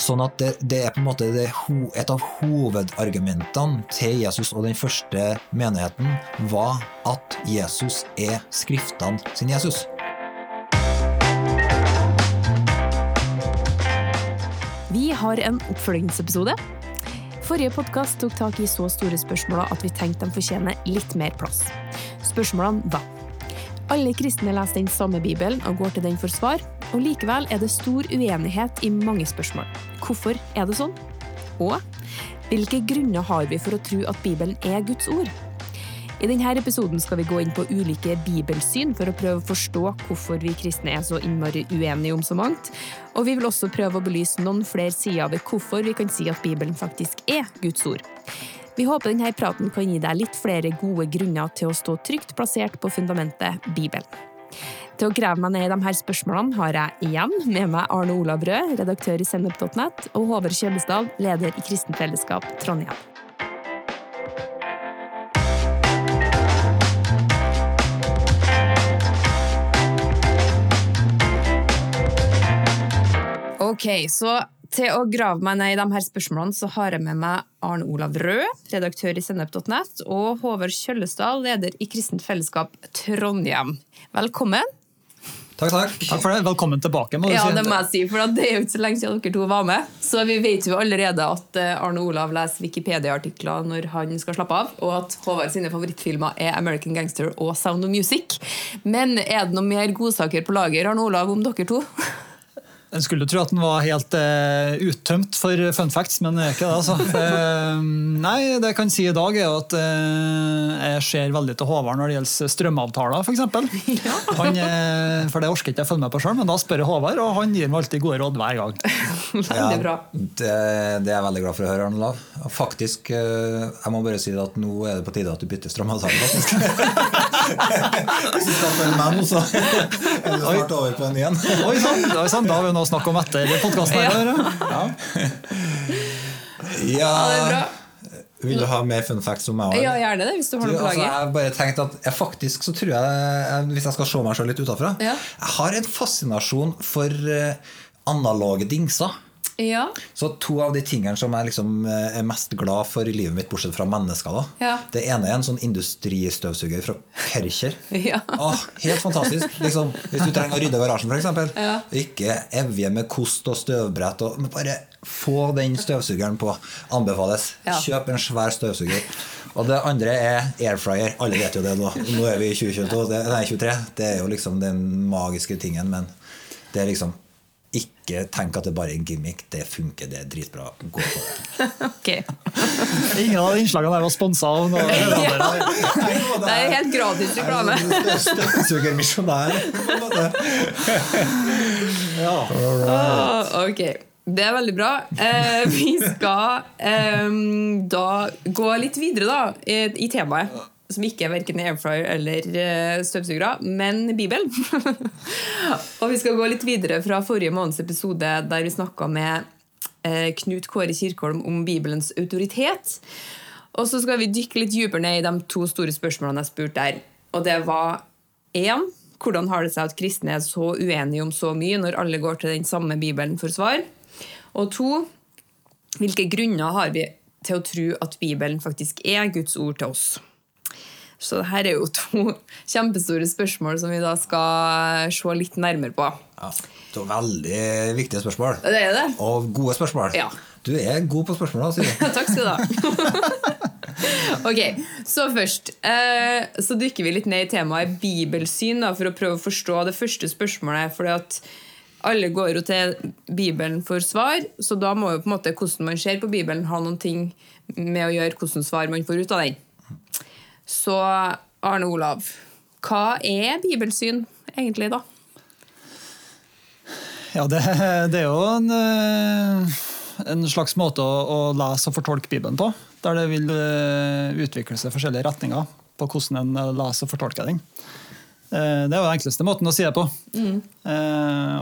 Sånn at det, det er på en måte ho- et av hovedargumentene til Jesus og den første menigheten var at Jesus er skriftene sin Jesus. Vi har en oppfølgingsepisode. Forrige podkast tok tak i så store spørsmål at vi tenkte de fortjener litt mer plass. Spørsmålene var Alle kristne leser den samme Bibelen og går til den for svar, og likevel er det stor uenighet i mange spørsmål. Hvorfor er det sånn? Og hvilke grunner har vi for å tro at Bibelen er Guds ord? I denne episoden skal vi gå inn på ulike bibelsyn for å prøve å forstå hvorfor vi kristne er så innmari uenige om så mangt. Og vi vil også prøve å belyse noen flere sider ved hvorfor vi kan si at Bibelen faktisk er Guds ord. Vi håper denne praten kan gi deg litt flere gode grunner til å stå trygt plassert på fundamentet Bibelen. Til å grave meg ned i de her spørsmålene har jeg igjen med meg Arne Olav Rød, redaktør i Sennep.net, og Håvard Kjølestad, leder i Kristent Fellesskap Trondheim. Ok, så til å grave meg ned i de her spørsmålene, så har jeg med meg Arne Olav Rød, redaktør i Sennep.net, og Håvard Kjøllestad, leder i Kristent Fellesskap Trondheim. Velkommen. Takk, takk. Takk for det. Velkommen tilbake. må du Ja, si. det må jeg si, for det er jo ikke så lenge siden dere to var med. Så vi vet jo allerede at eh, Arne Olav leser Wikipedia-artikler når han skal slappe av, og at Håvard sine favorittfilmer er American Gangster og Sound of Music. Men er det noe mer godsaker på lager, Arne Olav, om dere to? En skulle tro at den var helt uh, uttømt for fun facts, men det er ikke det. altså. Uh, nei, det jeg kan si i dag, er jo at uh, jeg ser veldig til Håvard når det gjelder strømavtaler, f.eks. Han, eh, For det orker ikke jeg følge med på sjøl, men da spør jeg Håvard, og han gir meg alltid gode råd hver gang. Veldig bra. Det, det er jeg veldig glad for å høre, Arne Lav. Faktisk, jeg må bare si at nå er det på tide at du bytter strømavtale. faktisk. Hvis du skal følge med nå, så er du snart over på en igjen. Oi sann, sann, da har vi noe å snakke om etter podkasten. Ja. Ja, det er bra. Vil du ha mer fun facts om meg? òg? Ja, gjerne det, hvis du har noe på altså, jeg bare tenkte at jeg faktisk så tror jeg, Hvis jeg skal se meg selv litt utafra Ja. Jeg har en fascinasjon for eh, analoge dingser. Ja. Så to av de tingene som jeg liksom eh, er mest glad for i livet mitt, bortsett fra mennesker, da. Ja. Det ene er en sånn industristøvsuger fra Percher Ja. Åh, helt fantastisk. Liksom, hvis du trenger å rydde garasjen, f.eks. Ja. Ikke evje med kost og støvbrett. Og, men bare få den støvsugeren på. Anbefales. Kjøp en svær støvsuger. Og det andre er airfryer. Alle vet jo det nå. Nå er vi i 2022. Det, nei, 23. Det er jo liksom den magiske tingen, men det er liksom ikke tenk at det bare er en gimmick. Det funker, det er dritbra. Gå på det. okay. Ingen av innslagene der var sponsa av noen ja. Det er helt gratis reklame. Støttesugermisjonær. ja. Oh, måte. Ok, det er veldig bra. Eh, vi skal eh, da gå litt videre da, i, i temaet. Som ikke er verken airfryer eller eh, støvsugere, men Bibelen. og vi skal gå litt videre fra forrige måneds episode der vi snakka med eh, Knut Kåre Kirkholm om Bibelens autoritet. Og så skal vi dykke litt dypere ned i de to store spørsmålene jeg spurte der. Og det var én hvordan har det seg at kristne er så uenige om så mye når alle går til den samme Bibelen for svar? Og to, hvilke grunner har vi til å tro at Bibelen faktisk er Guds ord til oss? Så dette er jo to kjempestore spørsmål som vi da skal se litt nærmere på. Ja, det var veldig viktige spørsmål. Det er det. Og gode spørsmål. Ja. Du er god på spørsmål, da, sier du. Takk skal du ha. ok, Så først eh, så dykker vi litt ned i temaet bibelsyn da, for å prøve å forstå det første spørsmålet. fordi at alle går jo til Bibelen for svar, så da må jo på en måte hvordan man ser på Bibelen, ha noen ting med å gjøre hvordan svar man får ut av den. Så Arne Olav, hva er bibelsyn egentlig, da? Ja, det, det er jo en, eh, en slags måte å, å lese og fortolke Bibelen på. Der det vil eh, utvikle seg forskjellige retninger på hvordan en eh, leser og fortolker den. Det er jo den enkleste måten å si det på. Mm.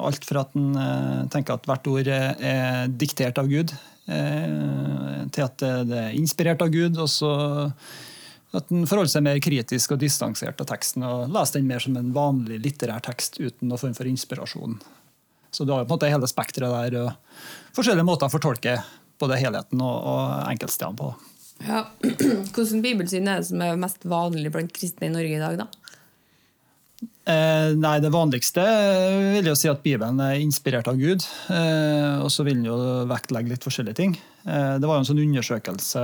Alt fra at en tenker at hvert ord er, er diktert av Gud, til at det, det er inspirert av Gud, og så at en forholder seg mer kritisk og distansert til teksten og leser den mer som en vanlig litterær tekst uten noen form for inspirasjon Så du har på en måte hele spekteret der. og Forskjellige måter å fortolke både helheten og, og enkeltstedene på. Ja. Hvilket bibelsyn er det som er mest vanlig blant kristne i Norge i dag, da? Eh, nei, Det vanligste vil jo si at Bibelen er inspirert av Gud. Eh, og så vil den jo vektlegge litt forskjellige ting. Eh, det var jo en sånn undersøkelse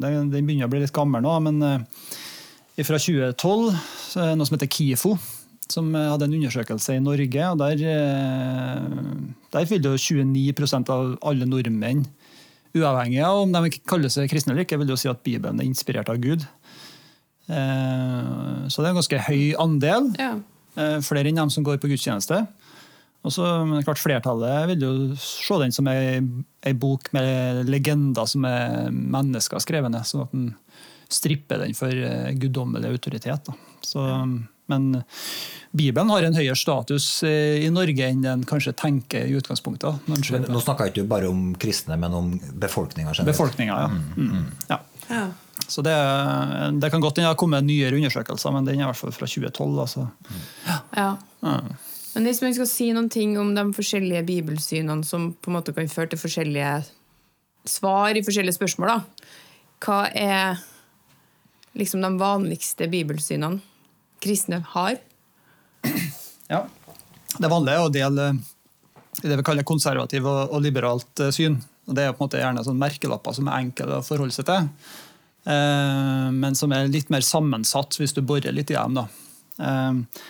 Den, den begynner å bli litt gammel nå, men eh, fra 2012, så er det noe som heter KIFO, som hadde en undersøkelse i Norge. og Der, eh, der vil jo 29% av alle nordmenn, uavhengig av om de kaller seg kristne eller ikke, vil jo si at Bibelen er inspirert av Gud. Eh, Så det er en ganske høy andel. Ja. Eh, Flere enn dem som går på gudstjeneste. Og så, men klart Flertallet vil jo se den som ei, ei bok med legender som er mennesker skrevne, sånn at en stripper den for eh, guddommelig autoritet. Da. Så, men Bibelen har en høyere status i Norge enn den kanskje tenker i utgangspunktet. Men nå snakka ikke du bare om kristne, men om befolkninga generelt. Befolkninga, ja. Mm. ja. Ja. Så det, det kan godt hende det har kommet nyere undersøkelser, men den er i hvert fall fra 2012. Altså. ja. Ja. Men hvis man skal si noen ting om de forskjellige bibelsynene som på en måte kan føre til forskjellige svar i forskjellige spørsmål, da. Hva er liksom de vanligste bibelsynene kristne har? Ja. Det vanlige er å dele det vi kaller konservativ og, liberalt eh, syn. Og det er på en måte gjerne sånn merkelapper som er enkle å forholde seg til, men som er litt mer sammensatt hvis du borer litt i dem. da. Eh,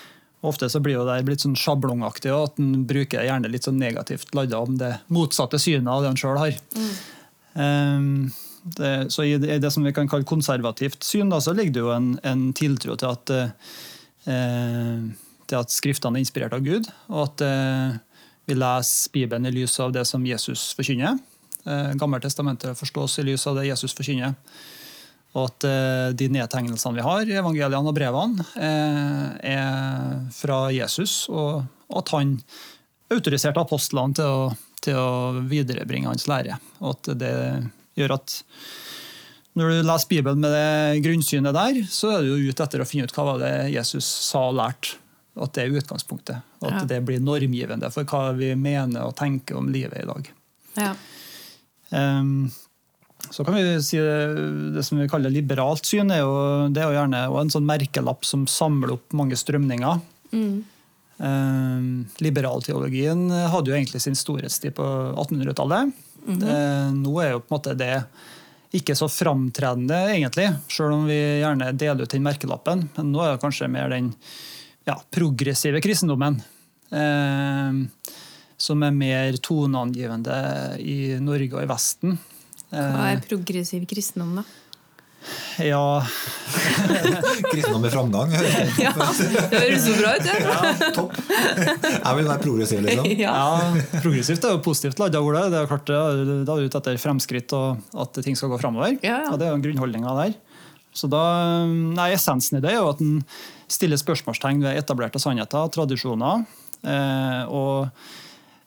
ofte så blir det blitt sånn sjablongaktig, og at en bruker gjerne litt sånn negativt ladda om det motsatte synet av det en sjøl har. Mm. det, så i det som vi kan kalle konservativt syn, da, så ligger det jo en, en tiltro til at eh, til at Skriftene er inspirert av Gud, og at eh, vi leser Bibelen i lys av det som Jesus forkynner. Eh, Gammeltestamentet forstås i lys av det Jesus forkynner. Og at eh, de nedtegnelsene vi har i evangeliene og brevene, eh, er fra Jesus, og, at han autoriserte apostlene til å, til å viderebringe hans lære. Og at det gjør at når du leser Bibelen med det grunnsynet der, så er du jo ute etter å finne ut hva det Jesus sa og lærte. At det er utgangspunktet. Og at Ja. det blir normgivende for hva vi mener og tenker om livet i dag. Ja. Ehm, så kan vi si det, det som vi kaller liberalt syn, er jo, det er jo gjerne en sånn merkelapp som samler opp mange strømninger. Ehm, Liberalteologien hadde jo egentlig sin storhetstid på 1800-tallet. Eh, Nå er jo på en måte det ikke så framtredende, egentlig, selv om vi gjerne deler ut den merkelappen. Men nå er det kanskje mer den ja, progressive kristendommen. Eh, som er mer toneangivende i Norge og i Vesten. Hva Eh, er progressiv kristendom, da? ja, Kristendom i framgang. Ja, det høres så bra ut, Ja. Ja, topp. Jeg vil være progressiv, liksom. Ja. ja, progressivt er jo positivt ladda ordet. Det er klart det er- er ute etter fremskritt og at ting skal gå framover. Ja, ja. Og det er jo grunnholdninga der. Så da, nei, Essensen i det er jo at en stiller spørsmålstegn ved etablerte sannheter, tradisjoner, eh, og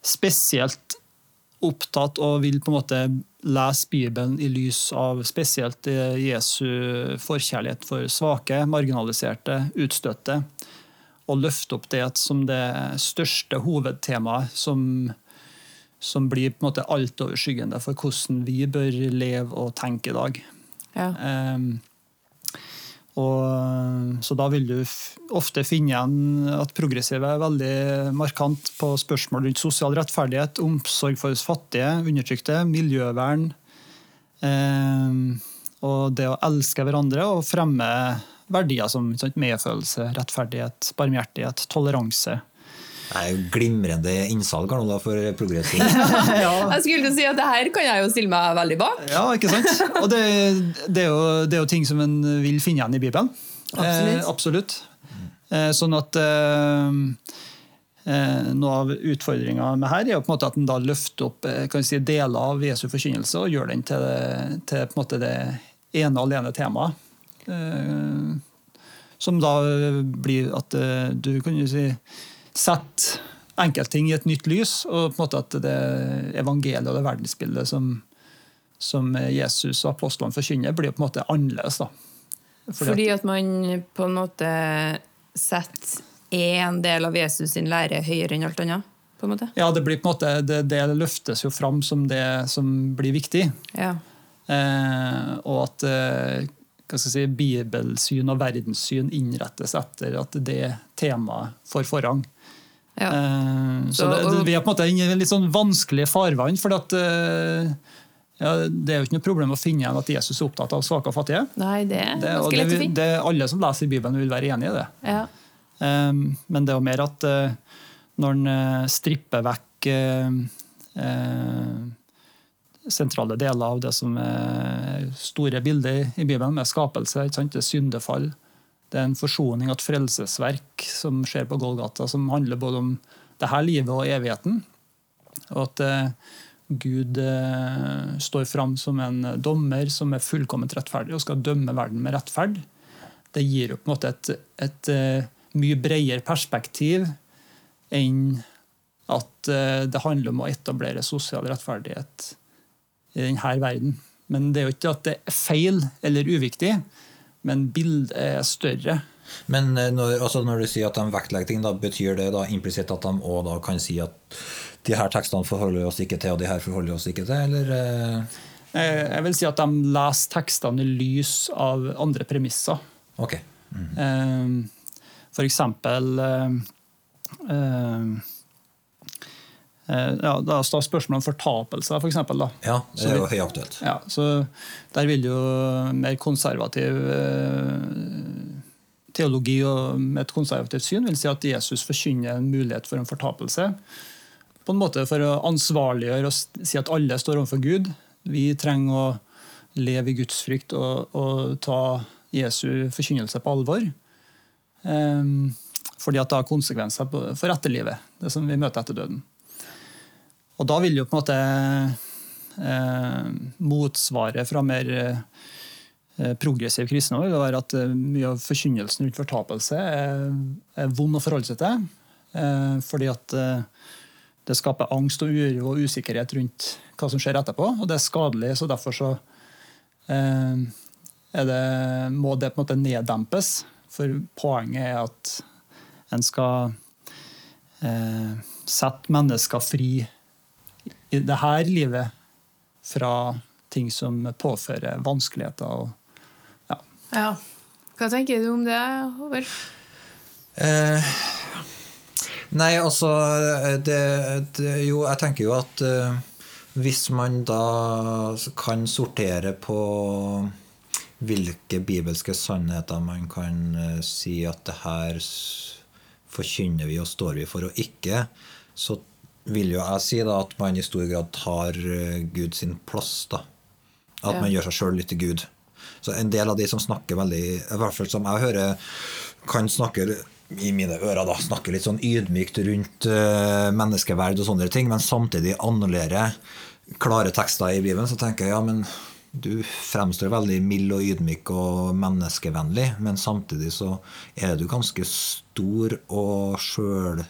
spesielt opptatt og vil på en måte lese Bibelen i lys av spesielt eh, Jesu forkjærlighet for svake, marginaliserte, utstøtte, og løfte opp det som det største hovedtemaet som, som blir på en måte altoverskyggende for hvordan vi bør leve og tenke i dag. Ja. Ehm, og, så da vil du ofte finne igjen at progressive er veldig markant på spørsmål rundt sosial rettferdighet, omsorg for fattige, undertrykte, miljøvern. Eh, og det å elske hverandre og fremme verdier som sant, medfølelse, rettferdighet, barmhjertighet, toleranse. Det er jo glimrende innsalg her nå da, for progressiv. Jeg skulle jo si at det her kan jeg jo stille meg veldig bak. Ja, ikke sant? Og det, det, er jo, det er jo ting som en vil finne igjen i Bibelen. Absolutt. Eh, absolutt. Eh, sånn at eh, eh, Noe av utfordringa med her er jo på en måte at en da løfter opp eh, kan si, deler av Jesu forkynnelse og gjør den til, til på en måte det ene og alene temaet. Eh, som da blir at du kan jo si setter enkeltting i et nytt lys, og på en måte at det evangeliet og det verdensbildet som, som Jesus og apostlene forkynner, blir på en måte annerledes. da. Fordi Fordi at man på en måte setter én del av Jesus sin lære høyere enn alt annet. på en måte. Ja, det blir på en måte, det, det løftes jo fram som det som blir viktig. Ja. Eh, og at eh, hva skal jeg si, bibelsyn og verdenssyn innrettes etter at det temaet får forrang. Ja. Eh, så Så- det, det, vi er på en måte i en litt sånn vanskelig farvann. for at, eh, ja, Det er jo ikke noe problem å finne igjen at Jesus er opptatt av svake og fattige. Nei, det er Det, ganske det, lett å finne. det, alle som leser Bibelen, vil være enig i det. Ja. Um, men det er jo mer at uh, når en stripper vekk sentrale deler av det som er store bilder i Bibelen, med skapelse, syndefall, det er en forsoning et frelsesverk som skjer på Golgata, som handler både om det her livet og evigheten. Og at eh, Gud eh, står fram som en dommer som er fullkomment rettferdig og skal dømme verden med rettferd. Det gir jo på en måte et, et et mye bredere perspektiv enn at eh, det handler om å etablere sosial rettferdighet i denne verden. Men det er jo ikke at det er feil eller uviktig, men bildet er større. Men eh, når, altså når du sier at de vektlegger ting, da betyr det da implisitt at de òg kan si at de her tekstene forholder oss ikke til, og de her forholder oss ikke til, eller? eh, Jeg vil si at de leser tekstene i lys av andre premisser. Ok. -hmm. For eksempel ja, Da står spørsmålet om fortapelse, for eksempel. Da. Ja, det er jo høyaktuelt. Ja, så Der vil jo mer konservativ eh, teologi og med et konservativt syn vil si at Jesus forkynner en mulighet for en fortapelse. På en måte for å ansvarliggjøre og si at alle står overfor Gud. Vi trenger å leve i Guds frykt og, og ta Jesu forkynnelse på alvor. Um, fordi at det har konsekvenser for etterlivet, det som vi møter etter døden. Og da vil jo på en måte eh, motsvaret fra mer eh, progressiv kristendom vil være at eh, mye av forkynnelsen rundt fortapelse er, er vond å forholde seg til. Eh, fordi at det skaper angst og uro og usikkerhet rundt hva som skjer etterpå. Og det er skadelig, så derfor så det, må det på en måte neddempes. For poenget er at en skal sette mennesker fri i det her livet fra ting som påfører vanskeligheter. Og, ja. ja. Hva tenker du om det, Håvard? Eh, nei, altså det, det, Jo, jeg tenker jo at eh, hvis man da kan sortere på hvilke bibelske sannheter man kan eh, si at det her forkynner vi og står vi for og ikke, så vil jo jeg si da at man i stor grad tar eh, Gud sin plass. da. At Ja. man gjør seg sjøl litt til Gud. Så en del av de som snakker veldig I hvert fall som jeg hører, kan snakke i mine ører da, snakke litt sånn ydmykt rundt uh, menneskeverd og sånne ting, men samtidig annullere klare tekster i Bibelen, så tenker jeg ja, men du fremstår veldig mild og ydmyk og menneskevennlig, men samtidig så er du ganske stor og sjøl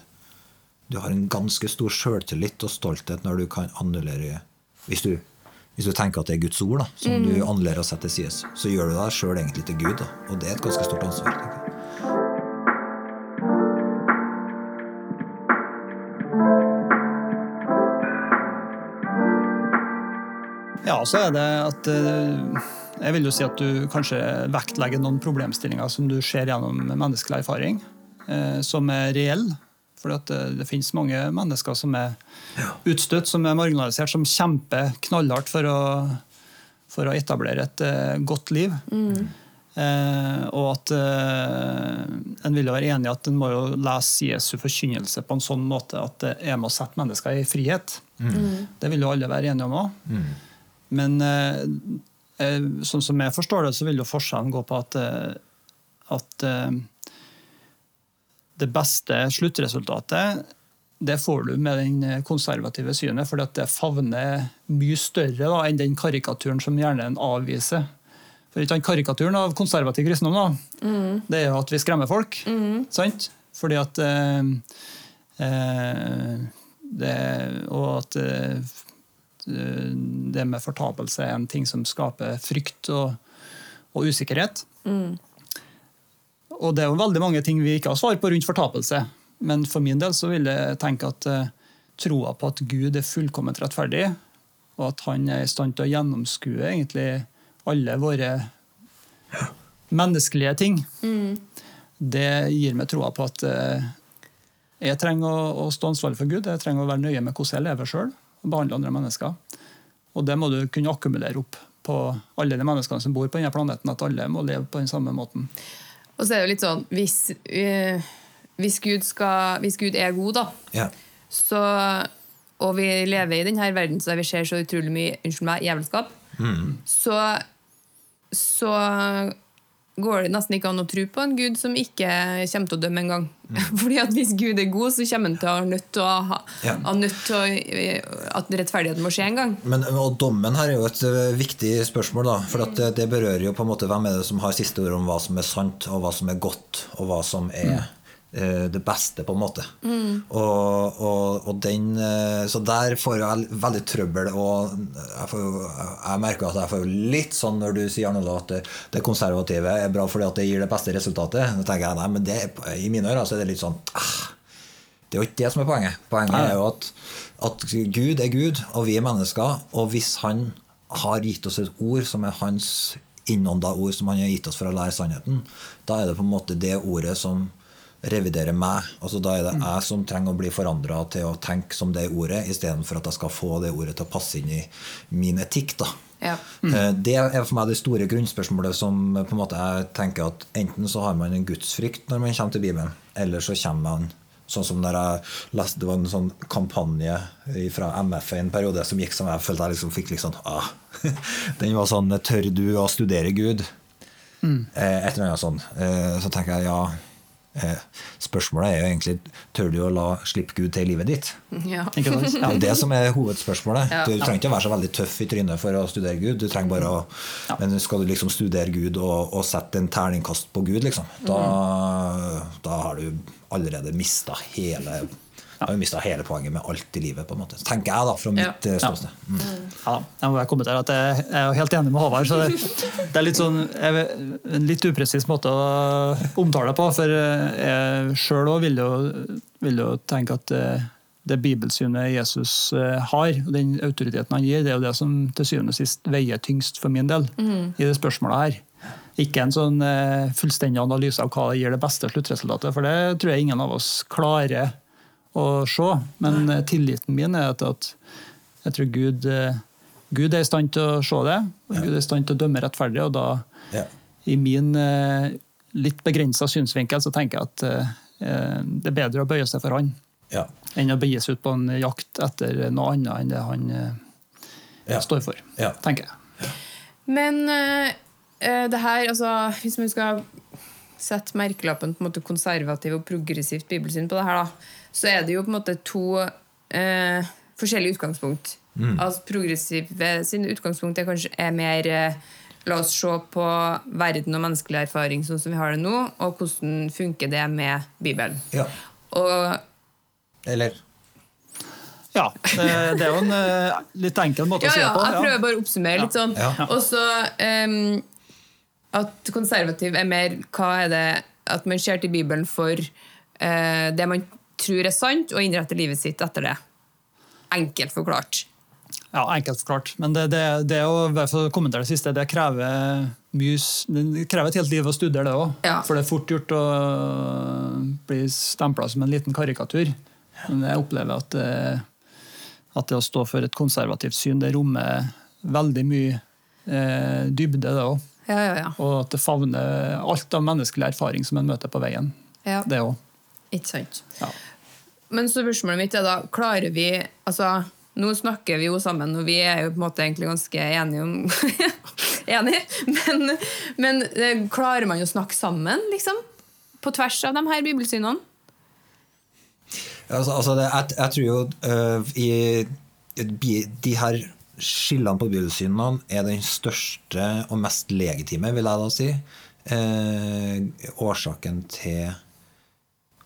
Du har en ganske stor sjøltillit og stolthet når du kan annullere Hvis du, hvis du tenker at det er Guds ord, da, som du annullerer og setter til side, så gjør du deg sjøl egentlig til Gud. Da, og det er et ganske stort ansvar. tenker jeg. Ja, så er det at eh, Jeg vil jo si at du kanskje vektlegger noen problemstillinger som du ser gjennom menneskelig erfaring, eh, som er reelle. For det, det finnes mange mennesker som er utstøtt, som er marginalisert, som kjemper knallhardt for å, for å etablere et uh, godt liv. Eh, og at eh, en vil jo være enig i at en må jo lese Jesu forkynnelse på en sånn måte at det er med å sette mennesker i frihet. Det vil jo alle være enige om òg. Men eh, eh, sånn som jeg forstår det, så vil jo forskjellen gå på at, eh, at eh, det beste sluttresultatet det får du med den konservative synet, for det favner mye større da, enn den karikaturen som gjerne en avviser. For ikke Karikaturen av konservativ kristendom da, det er jo at vi skremmer folk. sant? Fordi at eh, eh, det, Og at eh, det med fortapelse er en ting som skaper frykt og, og usikkerhet. Og det er jo veldig mange ting vi ikke har svar på rundt fortapelse. Men for min del så vil jeg tenke at eh, troa på at Gud er fullkomment rettferdig, og at han er i stand til å gjennomskue egentlig alle våre menneskelige ting, det gir meg troa på at eh, jeg trenger å, å stå ansvarlig for Gud. Jeg trenger å være nøye med hvordan jeg lever sjøl og behandler andre mennesker. Og det må du kunne akkumulere opp på alle de menneskene som bor på denne planeten. At alle må leve på den samme måten. Og så er det jo litt sånn Hvis, eh, hvis, Gud, skal, hvis Gud er god, da, Ja. så, og vi lever i denne verden der vi ser så utrolig mye unnskyld meg, jævelskap, så, så går det nesten ikke an å tro på en Gud som ikke kommer til å dømme en gang. Fordi at Hvis Gud er god, så kommer han til å ha nødt til å, ha, Ja. nødt til å, at rettferdigheten må skje en gang. Men og dommen her er jo et viktig spørsmål, da. For at det, det berører jo på en måte hvem er det som har siste ord om hva som er sant, og hva som er godt, og hva som er ø, det beste, på en måte. Og, og, og den Så der får jeg veldig trøbbel, og jeg, får, jeg merker at jeg får litt sånn når du sier Arnold, at det, konservative er bra fordi at det gir det beste resultatet. Da tenker jeg nei, men det, i mine ører så er det litt sånn ah, det er jo ikke det som er poenget. Poenget er jo at, at Gud er Gud, og vi er mennesker. Og hvis Han har gitt oss et ord som er hans innånda ord, som Han har gitt oss for å lære sannheten, da er det på en måte det ordet som reviderer meg. Altså Da er det jeg som trenger å bli forandra til å tenke som det ordet, istedenfor at jeg skal få det ordet til å passe inn i min etikk. da Ja. Mm. Det er for meg det store grunnspørsmålet som på en måte jeg tenker at enten så har man en gudsfrykt når man kommer til Bibelen, eller så kommer man Sånn som når jeg leste, Det var en sånn kampanje fra MF i en periode som gikk som jeg følte jeg liksom fikk litt sånn ah. Den var sånn 'Tør du å studere Gud?' Mm. Et eller annet sånn. Eh, Så tenker jeg ja eh, Spørsmålet er jo egentlig tør du å la slippe Gud til i livet ditt. Ja. Det er det som er hovedspørsmålet. Du trenger ikke å være så veldig tøff i trynet for å studere Gud. Du trenger bare å, Men skal du liksom studere Gud og, og sette en terningkast på Gud, liksom, da, da har du allerede mista hele har jo mista hele poenget med alt i livet, på en måte. Tenker jeg, da, fra mitt Ja. eh, ståsted. Mm. Ja, jeg må komme til at jeg er helt enig med Håvard. så det, det er litt sånn, jeg, en litt upresis måte å omtale det på. For jeg sjøl òg vil, vil jo tenke at eh, det bibelsynet Jesus eh, har, og den autoriteten han gir, det er jo det som til syvende og sist veier tyngst for min del i det spørsmålet her. Ikke en sånn eh, fullstendig analyse av hva det gir det beste sluttresultatet, for det tror jeg ingen av oss klarer å se. Men eh, tilliten min er at, at jeg tror Gud, eh, Gud er i stand til å se det, og Gud er i stand til å dømme rettferdig. Og da, Ja. i min eh, litt begrensa synsvinkel, så tenker jeg at eh, det er bedre å bøye seg for han Ja. enn å begi seg ut på en jakt etter noe annet enn det han eh, Ja. står for. Ja. tenker jeg. Men eh, eh, det her, altså Hvis vi skal sette merkelappen på en måte konservativ og progressivt bibelsyn på det her, da, så er det jo på en måte to eh, forskjellige utgangspunkt. Altså Progressive sin utgangspunkt er kanskje er mer eh, La oss se på verden og menneskelig erfaring sånn som vi har det nå, og hvordan funker det med Bibelen. ja. Og Eller Ja, det, er jo en eh, litt enkel måte Ja, å si ja, det på. jeg prøver bare å oppsummere litt sånn. Ja. Og så ehm, at konservativ er mer hva er det at man ser til Bibelen for eh, det man tror er sant, og innretter livet sitt etter det. Enkelt forklart. Ja, enkelt forklart. Men det, det, det å kommentere det siste, det krever mye Det krever et helt liv å studere det òg. Ja. For det er fort gjort å bli stempla som en liten karikatur. Men jeg opplever at, det- at det å stå for et konservativt syn, det rommer veldig mye eh, dybde, det òg. Ja, ja, ja. Og at det favner alt av menneskelig erfaring som en møter på veien. ja. Det òg. Ikke sant. Ja. Men så spørsmålet mitt er da, klarer vi altså, Nå snakker vi jo sammen, og vi er jo på en måte egentlig ganske enige om Enige, men, men eh, klarer man å snakke sammen, liksom? På tvers av de her bibelsynene? Altså, altså det, jeg, jeg tror jo uh, i de her skillene på bibelsynene er den største og mest legitime, vil jeg da si, eh, årsaken til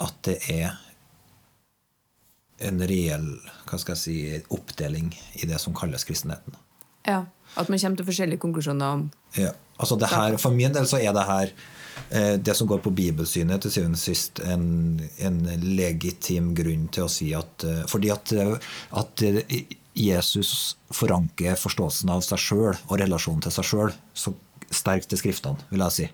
at det er en reell hva skal jeg si, oppdeling i det som kalles kristenheten. Ja. At man kommer til forskjellige konklusjoner om Ja. Altså det her, for min del så er det her eh, det som går på bibelsynet, til syvende og sist en, en legitim grunn til å si at eh, Fordi at, eh, at eh, Jesus forankrer forståelsen av seg sjøl og relasjonen til seg sjøl så sterkt til Skriftene, vil jeg si.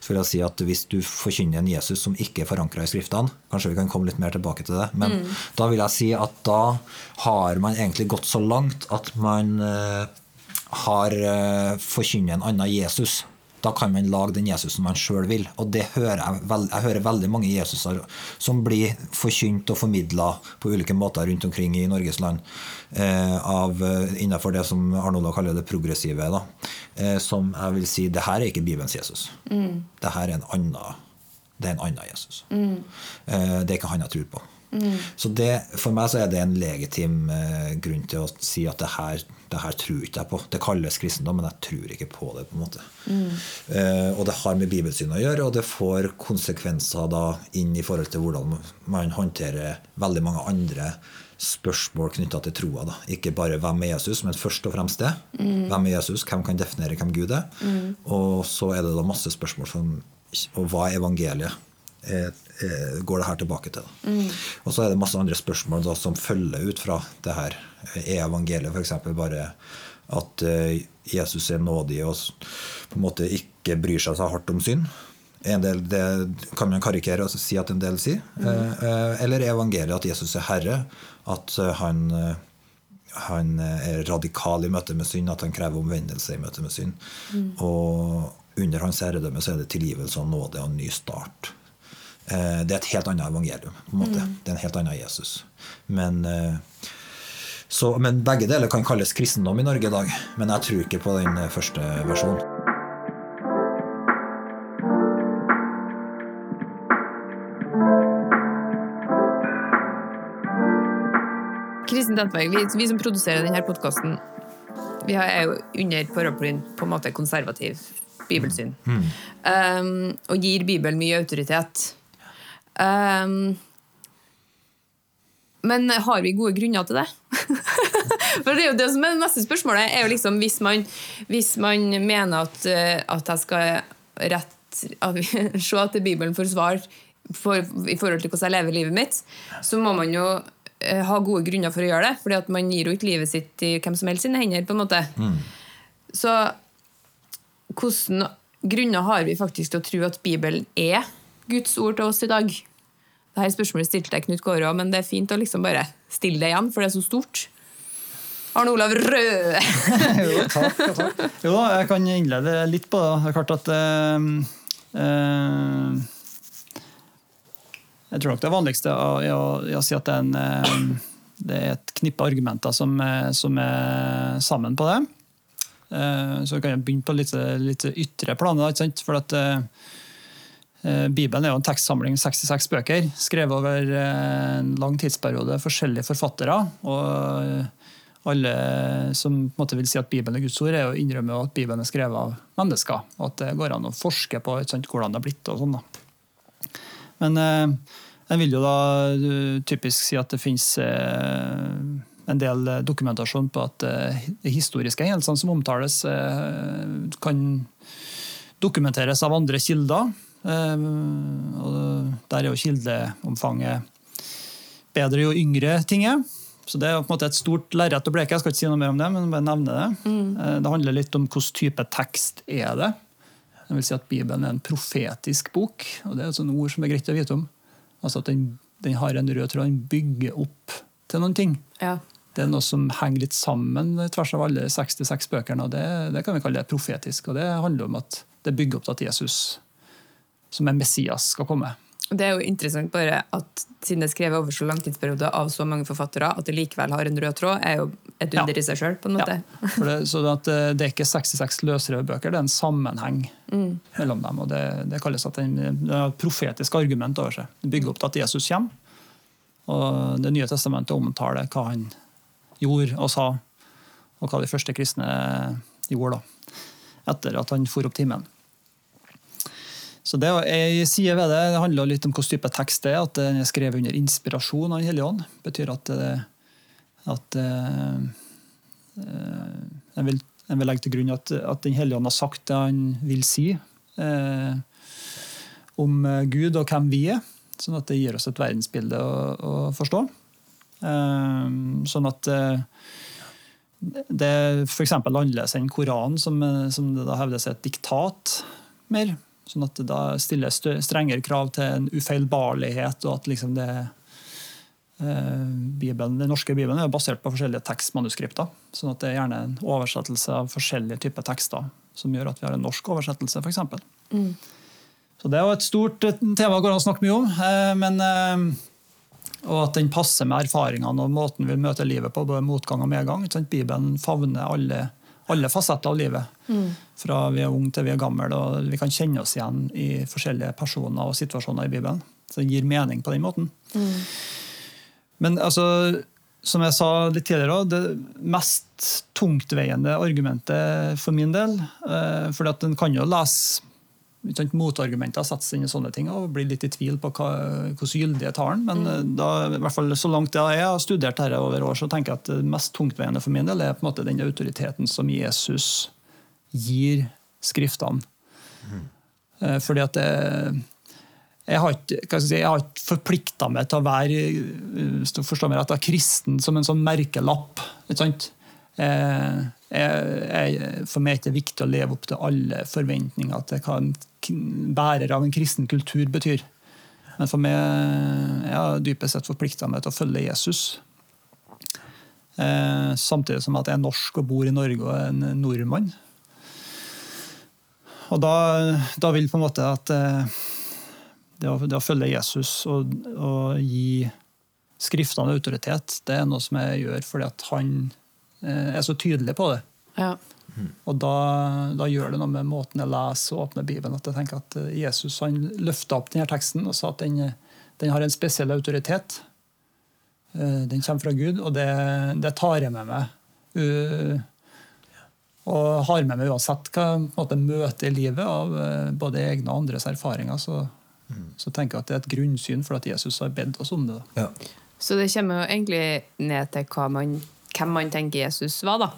Så vil jeg si at Hvis du forkynner en Jesus som ikke er forankra i Skriftene, kanskje vi kan komme litt mer tilbake til det, men da vil jeg si at da har man egentlig gått så langt at man eh, har forkynner forkynnet en annen Jesus. Da kan man lage den Jesusen man sjøl vil. Og det hører jeg, veld, jeg hører veldig mange Jesuser som blir forkynt og formidla på ulike måter rundt omkring i Norges land eh, av, eh, innenfor det som Arnold kaller det progressive. Da. Eh, som jeg vil si det her er ikke Bibelens Jesus. Det her er en annen, det er en annen Jesus. Eh, det er ikke han jeg tror på. Så det, For meg så er det en legitim eh, grunn til å si at det her, det her tror ikke jeg på. Det kalles kristendom, men jeg tror ikke på det. på en måte. Eh, og det har med bibelsynet å gjøre, og det får konsekvenser da inn i forhold til hvordan man håndterer veldig mange andre spørsmål knytta til troa. da. Ikke bare hvem er Jesus, men først og fremst det. Hvem er Jesus? Hvem kan definere hvem Gud er? Og så er det da masse spørsmål som Og hva er evangeliet? Eh, går det her tilbake til. Mm. Og så er det masse andre spørsmål da, som følger ut fra det her. Er evangeliet f.eks. bare at eh, Jesus er nådig og på en måte ikke bryr seg så hardt om synd? En del, det kan man karikere og si at en del sier. Mm. eh, Eller er evangeliet at Jesus er herre? At eh, han, eh, han eh, er radikal i møte med synd, at han krever omvendelse i møte med synd. Og under hans herredømme så er det tilgivelse og nåde og en ny start. Eh, Det er et helt annet evangelium. på en måte. Det er en helt annen Jesus. Men, eh, så, men begge deler kan kalles kristendom i Norge i dag. Men jeg tror ikke på den eh, første versjonen. Kristin Tentberg, vi, vi som produserer denne podkasten, vi er jo under paraplyen på en måte konservativ bibelsyn. Um, og gir Bibelen mye autoritet. Um, men har vi gode grunner til det? For det er jo det som er det neste spørsmålet. er jo liksom Hvis man, hvis man mener at, eh, at jeg skal rett at vi, se at Bibelen for svar for, i forhold til hvordan jeg lever livet mitt, så må man jo eh, ha gode grunner for å gjøre det. fordi at man gir jo ikke livet sitt i hvem som helst sine hender. på en måte. Så hvilke grunner har vi faktisk til å tro at Bibelen er Guds ord til oss i dag? Dette spørsmålet stilte jeg Knut Kåre men det er fint å liksom bare stille det igjen, for det er så stort. Arne Olav Røe! jo, takk, takk. Jo jeg kan innlede litt på det. Det er klart at eh, Jeg tror nok det vanligste er å, å si at det er, en, eh, det er et knippe argumenter som, som er sammen på det. Så kan jeg begynne på litt, litt ytre plan. ikke sant? For at Bibelen er jo en tekstsamling 66 bøker, skrevet over eh, en lang tidsperiode, forskjellige forfattere. og eh, alle som på en måte vil si at Bibelen er Guds ord, er jo innrømmer jo at Bibelen er skrevet av mennesker. Og at det går an å forske på sant, hvordan det har blitt. og sånn da. Men en vil jo da eh, typisk si at det finnes eh, en del eh, dokumentasjon på at eh, de historiske hendelsene som omtales, eh, kan dokumenteres av andre kilder. Eh, og der er jo kildeomfanget bedre jo yngre ting er. Så Det er på en måte et stort lerret å bleke. Jeg skal ikke si noe mer om det, men bare nevne det. Mm. Det handler litt om hvilken type tekst er det. Jeg vil si at Bibelen er en profetisk bok, og det er et sånt ord som er greit å vite om. Altså at den, den har en rød tråd, den bygger opp til noen ting. Ja. Det er noe som henger litt sammen tvers av alle 66 bøkene, og det, det kan vi kalle det profetisk. Og det handler om at det bygger opp til at Jesus, som en Messias, skal komme. Det er jo interessant bare at siden det er skrevet over så lang tidsperiode av så mange forfattere, at det likevel har en rød tråd, er jo et under Ja. i seg sjøl. Ja, det, så at eh, det er ikke 66 løsrevebøker, det er en sammenheng mellom dem. og Det, det kalles at det er et profetisk argument over seg. Det bygger opp til at Jesus kommer. Og Det nye testamentet omtaler hva han gjorde og sa, og hva de første kristne gjorde da, etter at han for opp timen. Så det jeg sier ved det. Det handler litt om hvilken type tekst det er. At den er skrevet under inspirasjon av Den hellige ånd. betyr at, det- at eh, eh, jeg, vil, jeg vil legge til grunn at, at Den hellige ånd har sagt det han vil si eh, om eh, Gud og hvem vi er. Sånn at det gir oss et verdensbilde å, å forstå. Eh, sånn at eh, det er f.eks. annerledes enn Koranen, som, eh, som det da hevdes er et diktat mer. Sånn at det da stilles strengere krav til en ufeilbarlighet, og at liksom det eh, Bibelen, Den norske bibelen er basert på forskjellige tekstmanuskripter. sånn at det er gjerne en oversettelse av forskjellige typer tekster som gjør at vi har en norsk oversettelse, For mm. Så det er jo et stort eh, tema går an å snakke mye om. eh, men eh, og at den passer med erfaringene og måten vi møter livet på, både motgang og medgang. Bibelen favner alle, alle fasetter av livet. Fra vi er unge til vi er gamle. Og vi kan kjenne oss igjen i forskjellige personer og situasjoner i Bibelen. Så det gir mening på den måten. Men altså, som jeg sa litt tidligere, det mest tungtveiende argumentet for min del For For en kan jo lese sant, motargumenter settes inn i sånne ting og blir litt i tvil på hva, hvordan gyldig jeg tar den. Men eh, da, i hvert fall så langt jeg har studert dette over år, så tenker jeg at det mest tungtveiende for min del er på en måte den autoriteten som Jesus gir Skriftene. Mm. Fordi at det, jeg har ikke, jeg si, ikke forplikta meg til å være forstå meg rett, kristen som en sånn merkelapp. ikke sant? Eh, for meg er det viktig å leve opp til alle forventninger til hva en k- bærer av en kristen kultur betyr. Men for meg jeg har dypest sett forplikta meg til å følge Jesus. Eh, samtidig som at jeg er norsk og bor i Norge og er en nordmann. Og da, da vil på en måte at eh, det å, det å følge Jesus og, og gi Skriftene autoritet, det er noe som jeg gjør fordi at han er så tydelig på det. Ja. Og da, da gjør det noe med måten jeg leser og åpner Bibelen. At jeg tenker at eh, Jesus han løfta opp denne teksten og sa at den, den har en spesiell autoritet. Eh, Den kommer fra Gud, og det, det tar jeg med meg. Uh, og har med meg uansett hva jeg måte, møter i livet av eh, både egne og andres erfaringer. Så, så tenker jeg at det er et grunnsyn for at Jesus har bedt oss om det. Ja. Så det kommer jo egentlig ned til hva man, hvem man tenker Jesus var, da.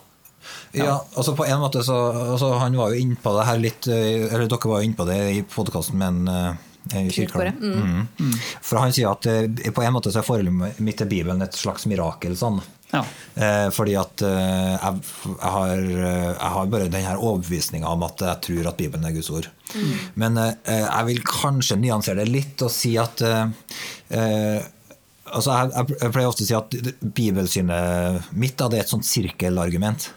Ja, altså på en måte så altså Han var jo innpå det her litt eh, Eller dere var jo innpå det i podkasten med en eh, Kåre. Mm. For han sier at eh, på en måte så er forholdet mitt til Bibelen et slags mirakel. sånn. Ja. Eh, fordi at eh, jeg, jeg, har, jeg har bare den her overbevisninga om at jeg tror at Bibelen er Guds ord. Men eh, jeg vil kanskje nyansere det litt og si at eh, eh, altså jeg, jeg pleier ofte å si at bibelsynet mitt da, det er et sånt sirkelargument.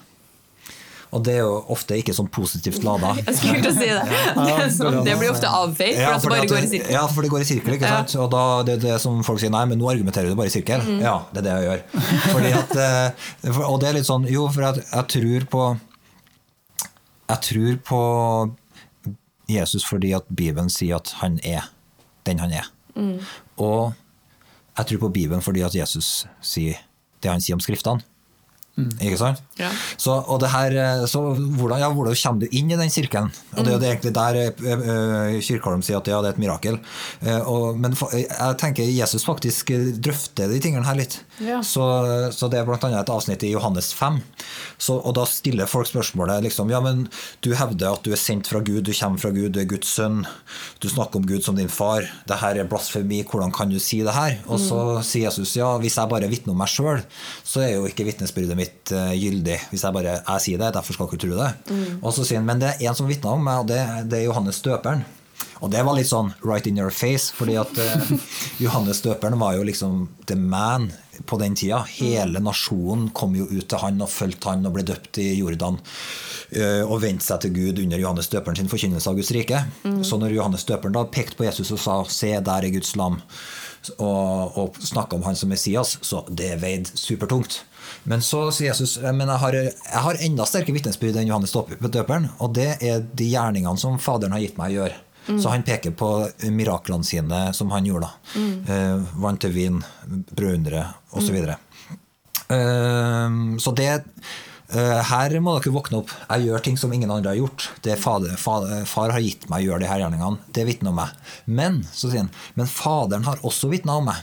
Og det er jo ofte ikke sånn positivt lada. Jeg skulle til å si det. Det, sånn, det blir ofte avfeid, for at det bare går i sirkel. Ja, for det går i sirkel. ikke sant? Og da det er det som folk sier, nei, men nå argumenterer du bare i sirkel. Mm. Ja, det er det jeg gjør. Fordi at, eh, og det er litt sånn, jo, for jeg, jeg tror på Jeg tror på Jesus fordi at Bibelen sier at han er den han er. Mm. Og jeg tror på Bibelen fordi at Jesus sier det han sier om Skriftene. Ikke sant? Ja. Så, og det her, eh, så hvordan, ja, hvordan kommer du inn i den sirkelen? Og Det er jo det egentlig der eh, eh, sier at ja, det er et mirakel. Eh, Og, men jeg tenker Jesus faktisk drøfter de tingene her litt. Ja. Så, så det er bl.a. et avsnitt i Johannes 5. Så, og da stiller folk spørsmålet liksom, ja, men du hevder at du er sendt fra Gud, du kommer fra Gud, du er Guds sønn. Du snakker om Gud som din far. Det her er blasfemi, hvordan kan du si det her? Og så sier Jesus ja, hvis jeg bare vitner om meg sjøl, så er jo ikke vitnesbyrdet mitt eh, gyldig. Hvis jeg bare jeg sier det, derfor skal ikke tro det. Og så sier han, men det er en som vitner om meg, og det, det er Johannes døperen. Og det var litt sånn right in your face, fordi at eh, Johannes døperen var jo liksom the man på den tida. Hele nasjonen kom jo ut til han og fulgte han og ble døpt i Jordan. eh, Og vendte seg til Gud under Johannes døperen sin forkynnelse av Guds rike. Så når Johannes døperen da pekte på Jesus og sa 'se, der er Guds lam', og, og snakka om han som Messias, så det veide supertungt. Men så sier Jesus men jeg har, jeg har enda sterkere vitnesbyrd enn Johannes døperen, og det er de gjerningene som Faderen har gitt meg å gjøre. Så han peker på miraklene sine som han gjorde. da. Eh, vann til vin, brødundre osv. videre Eh, så det eh, her må dere våkne opp. Jeg gjør ting som ingen andre har gjort. Det fader, fader, far har gitt meg å gjøre de her gjerningene. Det vitner om meg. Men så sier han, men Faderen har også vitna om meg.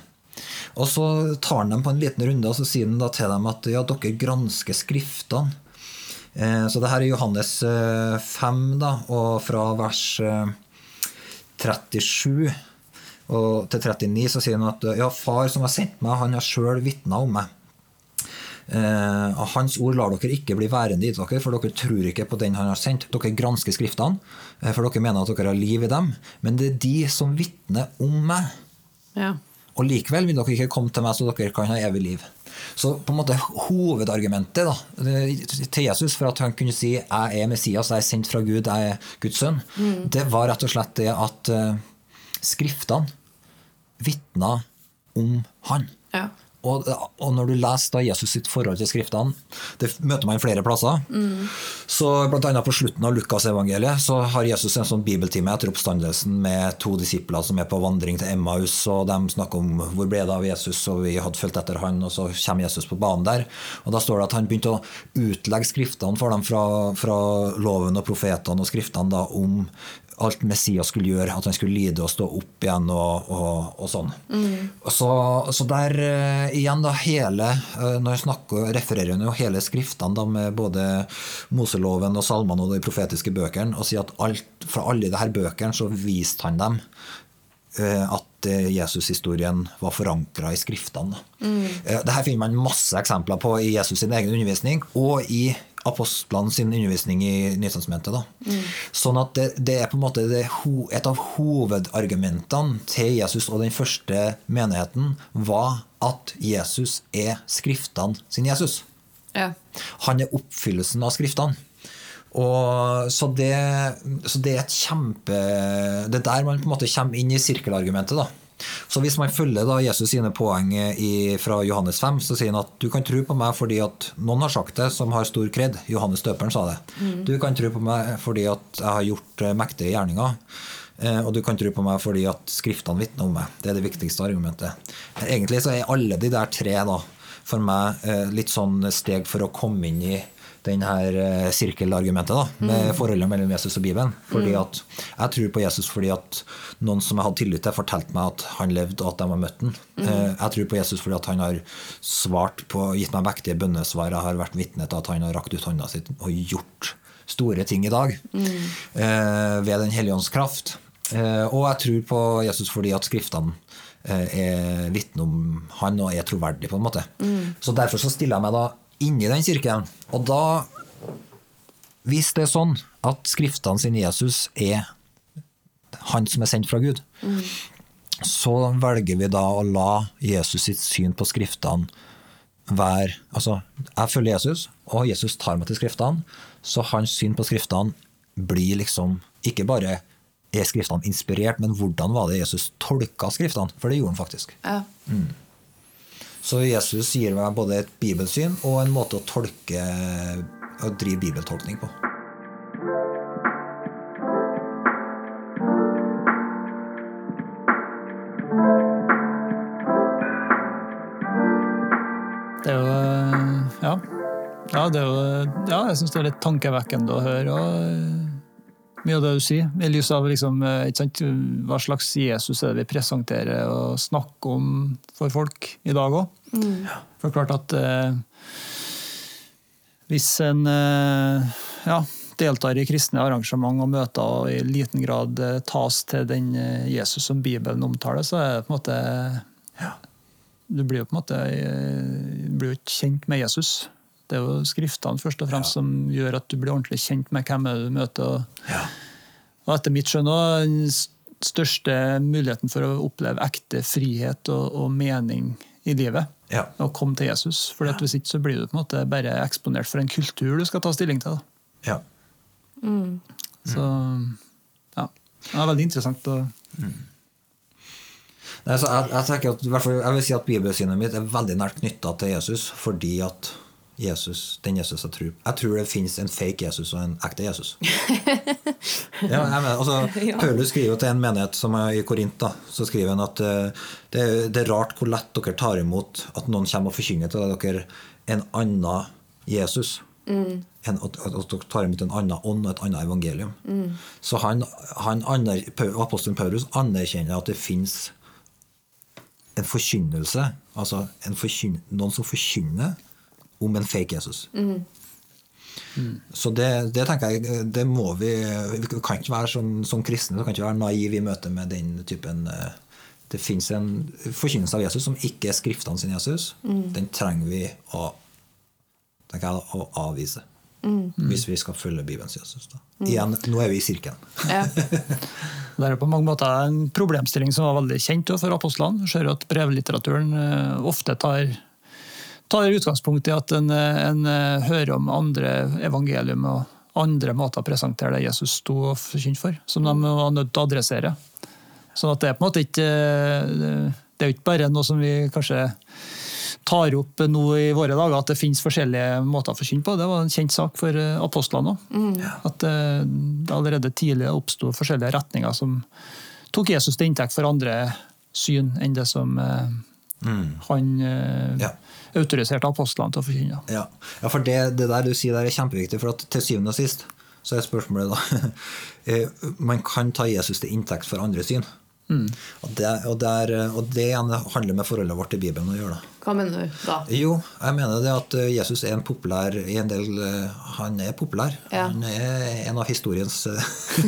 Og så tar han dem på en liten runde og så sier han da til dem at ja, dere gransker Skriftene. Eh, Så det her er Johannes eh, 5, da, og fra vers eh, 37 og til 39 så sier han at ja, far som har sendt meg, han har sjøl vitna om meg. Eh, hans ord lar dere ikke bli værende i dere, for dere tror ikke på den han har sendt. Dere gransker Skriftene, eh, for dere mener at dere har liv i dem. Men det er de som vitner om meg. Ja. Og likevel vil dere ikke komme til meg så dere kan ha evig liv. Så på en måte hovedargumentet da, til Jesus for at han kunne si 'jeg er Messias, jeg er sendt fra Gud, jeg er Guds sønn', det var rett og slett det at uh, Skriftene vitna om han. Ja. Og, og når du leser da Jesus sitt forhold til Skriftene, det møter man flere plasser. Så Blant annet på slutten av Lukasevangeliet så har Jesus en sånn bibeltime etter oppstandelsen med to disipler som er på vandring til Emmaus, og de snakker om hvor ble det av Jesus, og vi hadde fulgt etter han, og så kommer Jesus på banen der. Og Da står det at han begynte å utlegge Skriftene for dem fra, fra loven og profetene og Skriftene da om alt Messias skulle gjøre, at han skulle lide og stå opp igjen og, og, og sånn. Mm. Så, så der uh, igjen da hele uh, Når jeg snakker, refererer hun jo hele skriftene da med både Moseloven og salmene og de profetiske bøkene, og sier at alt, fra alle de her bøkene så viste han dem uh, at Jesushistorien var forankra i skriftene. Eh, Dette finner man masse eksempler på i Jesus sin egen undervisning og i apostlene sin undervisning i Nytestamentet. da. Sånn at det, det er på en måte det, et av hovedargumentene til Jesus og den første menigheten var at Jesus er skriftene sin Jesus. Ja. Han er oppfyllelsen av skriftene. Og, så, det, så det er et kjempe Det er der man på en måte kommer inn i sirkelargumentet. da. Så hvis man følger da Jesus sine poeng i, fra Johannes 5, så sier han at du kan tro på meg fordi at noen har sagt det som har stor kred. Johannes døperen sa det. Du kan tro på meg fordi at jeg har gjort eh, mektige gjerninger. Eh, Og du kan tro på meg fordi at skriftene vitner om meg. Det er det viktigste argumentet. Men egentlig så er alle de der tre da, for meg eh, litt sånn steg for å komme inn i den her eh, sirkelargumentet da, med forholdet mellom Jesus og Bibelen. Fordi at Jeg tror på Jesus fordi at noen som jeg hadde tillit til, fortalte meg at han levde, og at de har møtt ham. Mm. Jeg tror på Jesus fordi at han har svart på, gitt meg vektige bønnesvar. Jeg har vært vitne til at han har rakt ut hånda si og gjort store ting i dag mm. ved Den hellige ånds kraft. Eh, og jeg tror på Jesus fordi at skriftene eh, er vitne om han og er troverdig, på en måte. Så derfor så stiller jeg meg da inni den kirken. Og da, hvis det er sånn at skriftene sin Jesus er han som er sendt fra Gud, så velger vi da å la Jesus sitt syn på skriftene være Altså, jeg følger Jesus, og Jesus tar meg til skriftene, så hans syn på skriftene blir liksom ikke bare er skriftene inspirert, men hvordan var det Jesus tolka skriftene? For det gjorde han faktisk. Ja. Så Jesus gir meg både et bibelsyn og en måte å tolke og drive bibeltolkning på. Det er jo Ja. Ja, er jo, ja jeg syns det er litt tankevekkende å høre. Og mye av det du sier. I lys av liksom, eh, ikke sant, hva slags Jesus er det vi presenterer og snakker om for folk i dag òg. For det er klart at eh, hvis en eh, ja, deltar i kristne arrangement og møter og i liten grad eh, tas til den eh, Jesus som Bibelen omtaler, så er det på en måte Du blir jo på en måte eh, blir jo ikke kjent med Jesus. Det er jo skriftene først og fremst som gjør at du blir ordentlig kjent med hvem du møter. Og, og etter mitt skjønn òg den største muligheten for å oppleve ekte frihet og, og mening i livet. Ja. Å komme til Jesus. For hvis ikke så blir du på en måte bare eksponert for en kultur du skal ta stilling til. Da. Ja. Så ja. Det er veldig interessant. å Nei, så jeg, jeg, tenker at, i hvert fall, jeg vil si at bibelsynet mitt er veldig nært knytta til Jesus, fordi at Jesus, den Jesus jeg tror Jeg tror det finnes en fake Jesus og en ekte Jesus. ja, mener, altså, Paulus skriver til en menighet som er i Korint. da, så skriver han at uh, det, det er rart hvor lett dere tar imot at noen kommer og forkynner til dere en annen Jesus. En, at, at dere tar imot en annen ånd og et annet evangelium. Så han, han aner, apostelen Paulus anerkjenner at det fins en forkynnelse, altså en forkyn, noen som forkynner om en fake Jesus. Så det, det tenker jeg det må vi Vi kan ikke være sånn, som kristne så kan ikke være naive i møte med den typen eh, Det fins en forkynnelse av Jesus som ikke er skriftene sin Jesus. Den trenger vi å, tenker jeg, å avvise. Hvis vi skal følge Bibelens Jesus. Da. Igjen, nå er vi i sirkelen. Ja. Det er på mange måter en problemstilling som var veldig kjent for apostlene. Vi ser at brevlitteraturen eh, ofte tar, tar utgangspunkt i at en, eh, en eh, hører om andre evangelium og andre måter å presentere det Jesus sto og forkynte for, som de var nødt til å adressere. Sånn at det er på en måte ikke Det er jo ikke bare noe som vi kanskje tar opp nå i våre dager, at det finnes forskjellige måter å forkynne på. Det var en kjent sak for eh, apostlene òg. At eh, det allerede tidlig oppsto forskjellige retninger som tok Jesus til inntekt for andre syn enn det som mm. han eh, Ja. Autoriserte apostlene til å forkynne. Ja, ja for det, det der du sier der er kjempeviktig, for at til syvende og sist så er spørsmålet da eh, Man kan ta Jesus til inntekt for andre syn. Og, det, og, der, og det handler med forholdet vårt til Bibelen å gjøre. da. Hva mener du da? Jo, jeg mener det at eh, Jesus er en populær i en del eh, Han er populær. Ja. Han er en av historiens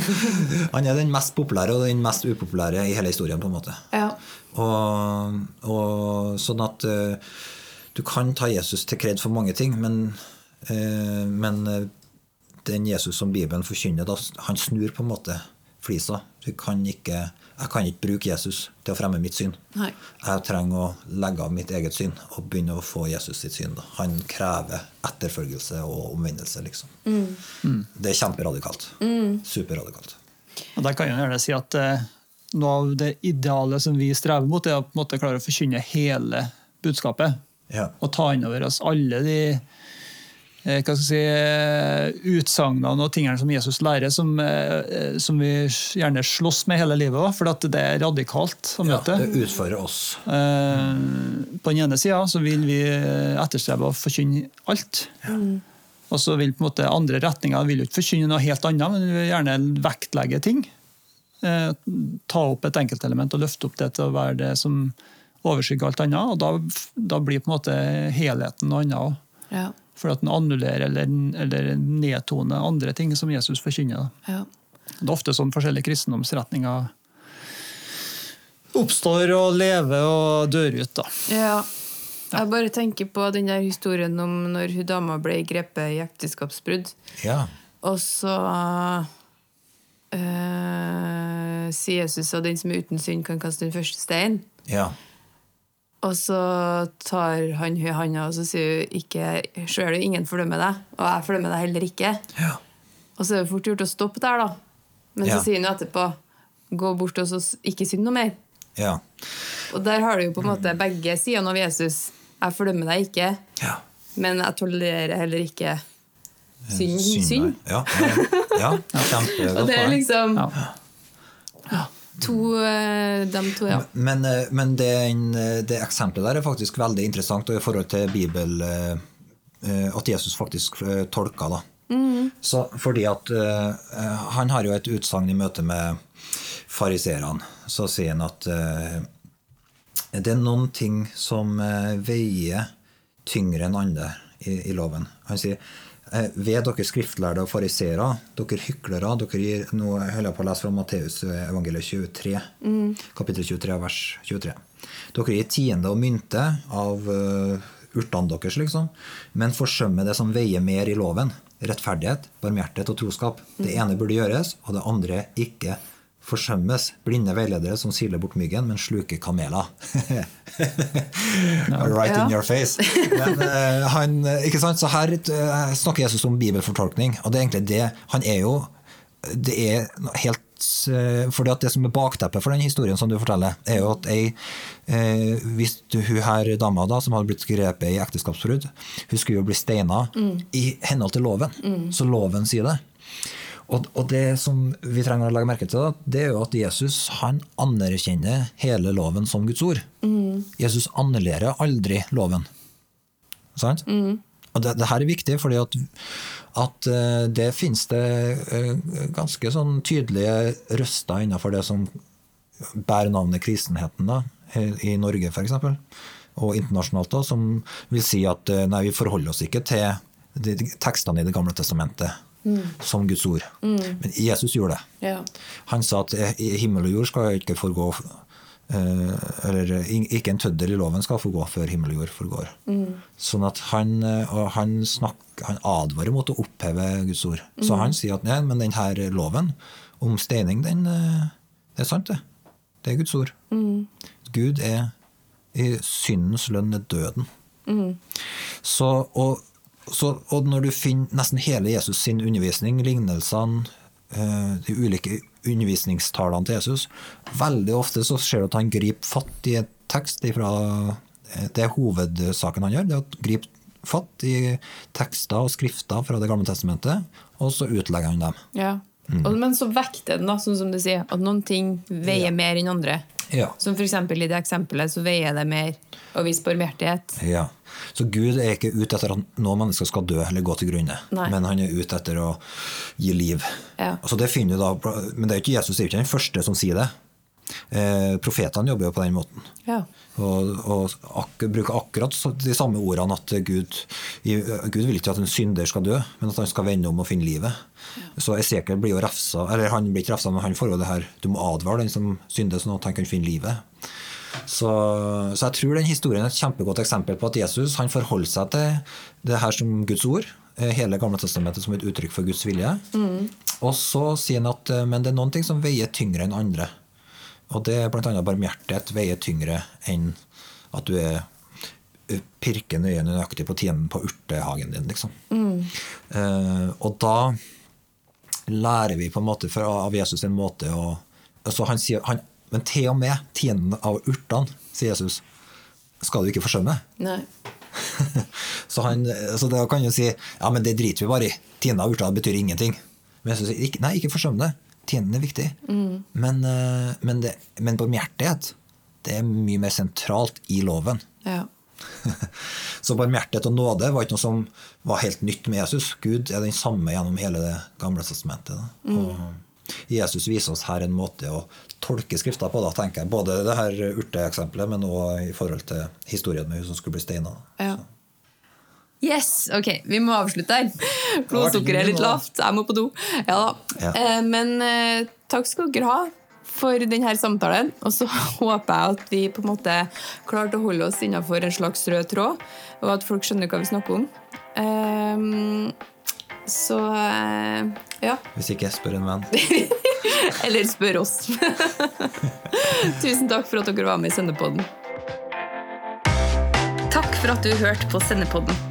Han er den mest populære og den mest upopulære i hele historien, på en måte. Ja. Og, og sånn at du kan ta Jesus til kred for mange ting, men, eh, men eh, den Jesus som Bibelen forkynner, da, han snur på en måte flisa. Du kan ikke, jeg kan ikke bruke Jesus til å fremme mitt syn. Nei. Jeg trenger å legge av mitt eget syn og begynne å få Jesus sitt syn. Da. Han krever etterfølgelse og omvendelse, liksom. Det er kjemperadikalt. Superradikalt. Og Der kan jeg gjerne si at eh, noe av det ideale som vi strever mot, er å på en måte klare å forkynne hele budskapet. Ja. Og ta inn over oss alle de eh, hva si, utsagnene og tingene som Jesus lærer, som, eh, som vi gjerne slåss med hele livet Også, for at det er radikalt å møte. Ja, det utfordrer oss. Eh, På den ene sida vil vi etterstrebe å forkynne alt. Og så vil på en måte andre retninger vil ikke forkynne noe helt annet, men vi vil gjerne vektlegge ting. Ta opp et enkeltelement og løfte opp det til å være det som overskygger alt annet. Og da, da blir på en måte helheten noe annet òg. Ja. For at den annullerer eller, eller nedtoner andre ting som Jesus forkynner. ja. Det er ofte sånn forskjellige kristendomsretninger oppstår og lever og dør ut. da. Ja. Jeg bare tenker på den der historien om når hun dama ble grepet i ekteskapsbrudd. Ja. Og så eh, sier Jesus at den som er uten synd, kan kaste den første stein. ja. Og så tar han hun i handa og så sier hun ikke du, ingen fordømmer deg, og jeg fordømmer deg heller ikke. ja. Og så er det fort gjort å stoppe der, da. Men Ja. så sier han jo etterpå Gå bort og så ikke synd noe mer. ja. Og der har du jo på en måte begge sidene av Jesus. Jeg fordømmer deg ikke, ja. men jeg tolererer heller ikke synd. synd. Ja, ja, ja. kjempegodt poeng. liksom Ja. To eh, De to, ja. Men, eh, men den, eh, det eksempelet der er faktisk veldig interessant i forhold til Bibel eh, eh, At Jesus faktisk eh, tolka, da. Så, fordi at eh, eh, Han har jo et utsagn i møte med fariseerne. Så sier han at eh, det er noen ting som eh, veier tyngre enn andre i, i loven. Han sier eh, ved dere skriftlærde og fariseere, dere hyklere dere gir, Nå holder jeg på å lese fra Matteus eh, evangeliet 23, kapittel 23, vers 23. Dere gir tiende og mynte av uh, urtene deres, liksom, men forsømmer det som veier mer i loven. Rettferdighet, barmhjertighet og troskap. Det ene burde gjøres, og det andre ikke forsømmes. Blinde veiledere som siler bort myggen, men sluker kameler. right in your face. Men, uh, han, ikke sant? Så her uh, snakker Jesus om bibelfortolkning, og det er egentlig det Han er jo det er helt eh, fordi at Det som er bakteppet for den historien som du forteller, er jo at ei, eh, hvis du, hun her dama da, som hadde blitt grepet i ekteskapsbrudd, hun skulle jo bli steina i henhold til loven. Så loven sier det. Og, og det som vi trenger å legge merke til, det er jo at Jesus han anerkjenner hele loven som Guds ord. Jesus annullerer aldri loven. Sant? Og det, det her er viktig, fordi at, at eh, det finnes det eh, ganske sånn tydelige røster innenfor det som bærer navnet kristenheten, da, i Norge f.eks., og internasjonalt, da, som vil si at eh, nei, vi forholder oss ikke til tekstene i Det gamle testamentet som Guds ord. Men Jesus gjorde det. Ja. Han sa at eh, himmel og jord skal ikke forgå eh, Eller eh, ikke en tøddel i loven skal forgå før himmel og jord forgår. Sånn at han, han, snakker, han advarer mot å oppheve Guds ord. Så han sier at nei, men denne loven om steining, den, det er sant, det. Det er Guds ord. Gud er i syndens lønn er døden. Så, og, så, og når du finner nesten hele Jesus sin undervisning, lignelsene, eh, de ulike undervisningstalene til Jesus, veldig ofte så ser du at han griper fatt i en tekst ifra eh, Det er hovedsaken han gjør, det er å gripe fatt i tekster og skrifter fra Det gamle testamentet, og så utlegger han dem. Ja. Mm. men så vekter den, da, sånn som du sier, at noen ting veier Ja. mer enn andre. Ja. Som f.eks. i det eksempelet så veier det mer å vise barmhjertighet. Ja. Så Gud er ikke ute etter at noen mennesker skal dø eller gå til grunne, Nei. men han er ute etter å gi liv. Ja. Altså det finner du da, men det er ikke Jesus det er ikke den første som sier det. Eh, profetene jobber jo på den måten. Ja. Og, og ak bruker akkurat de samme ordene at Gud, Gud vil ikke at en synder skal dø, men at han skal vende om og finne livet. Så Esekiel blir jo refsa, eller han blir ikke refsa, men han får jo det her Du må advare den som synder, sånn at han kan finne livet. Så, så jeg tror den historien er et kjempegodt eksempel på at Jesus han forholder seg til det her som Guds ord, eh, hele Gamle testamentet som et uttrykk for Guds vilje. Og så sier han at eh, men det er noen ting som veier tyngre enn andre. Og det er bl.a. barmhjertighet veier tyngre enn at du er eh, øyene nøye nøyaktig på tienden på urtehagen din, liksom. Eh, og da lærer vi på en måte fra, av Jesus en måte å altså han sier, han, Men til og med tienden av urtene, sier Jesus, skal du ikke forsømme. Nei. så, han, så da kan jo si ja, men det driter vi bare i. Tienden av urtene betyr ingenting. Men Jesus sier ikke, nei, ikke forsøm det. Tienden er viktig. Men, eh, men, det, men barmhjertighet det er mye mer sentralt i loven. Ja. Så barmhjertighet og nåde var ikke noe som var helt nytt med Jesus. Gud er den samme gjennom hele det gamle testamentet. Og Jesus viser oss her en måte å tolke Skrifta på, da, tenker jeg. Både det her urteeksempelet, men òg i forhold til historien med hun som skulle bli steina. ja. Yes! Ok, vi må avslutte her. Blodsukkeret er litt lavt. Jeg må på do. Ja da. Ja. Eh, men eh, takk skal dere ha for denne samtalen. Og så håper jeg at vi på en måte klarte å holde oss innenfor en slags rød tråd, og at folk skjønner hva vi snakker om. Ehm, så eh, ja. Hvis ikke, spør en venn. Eller spør oss. Tusen takk for at dere var med i Sendepodden. Takk for at du hørte på Sendepodden.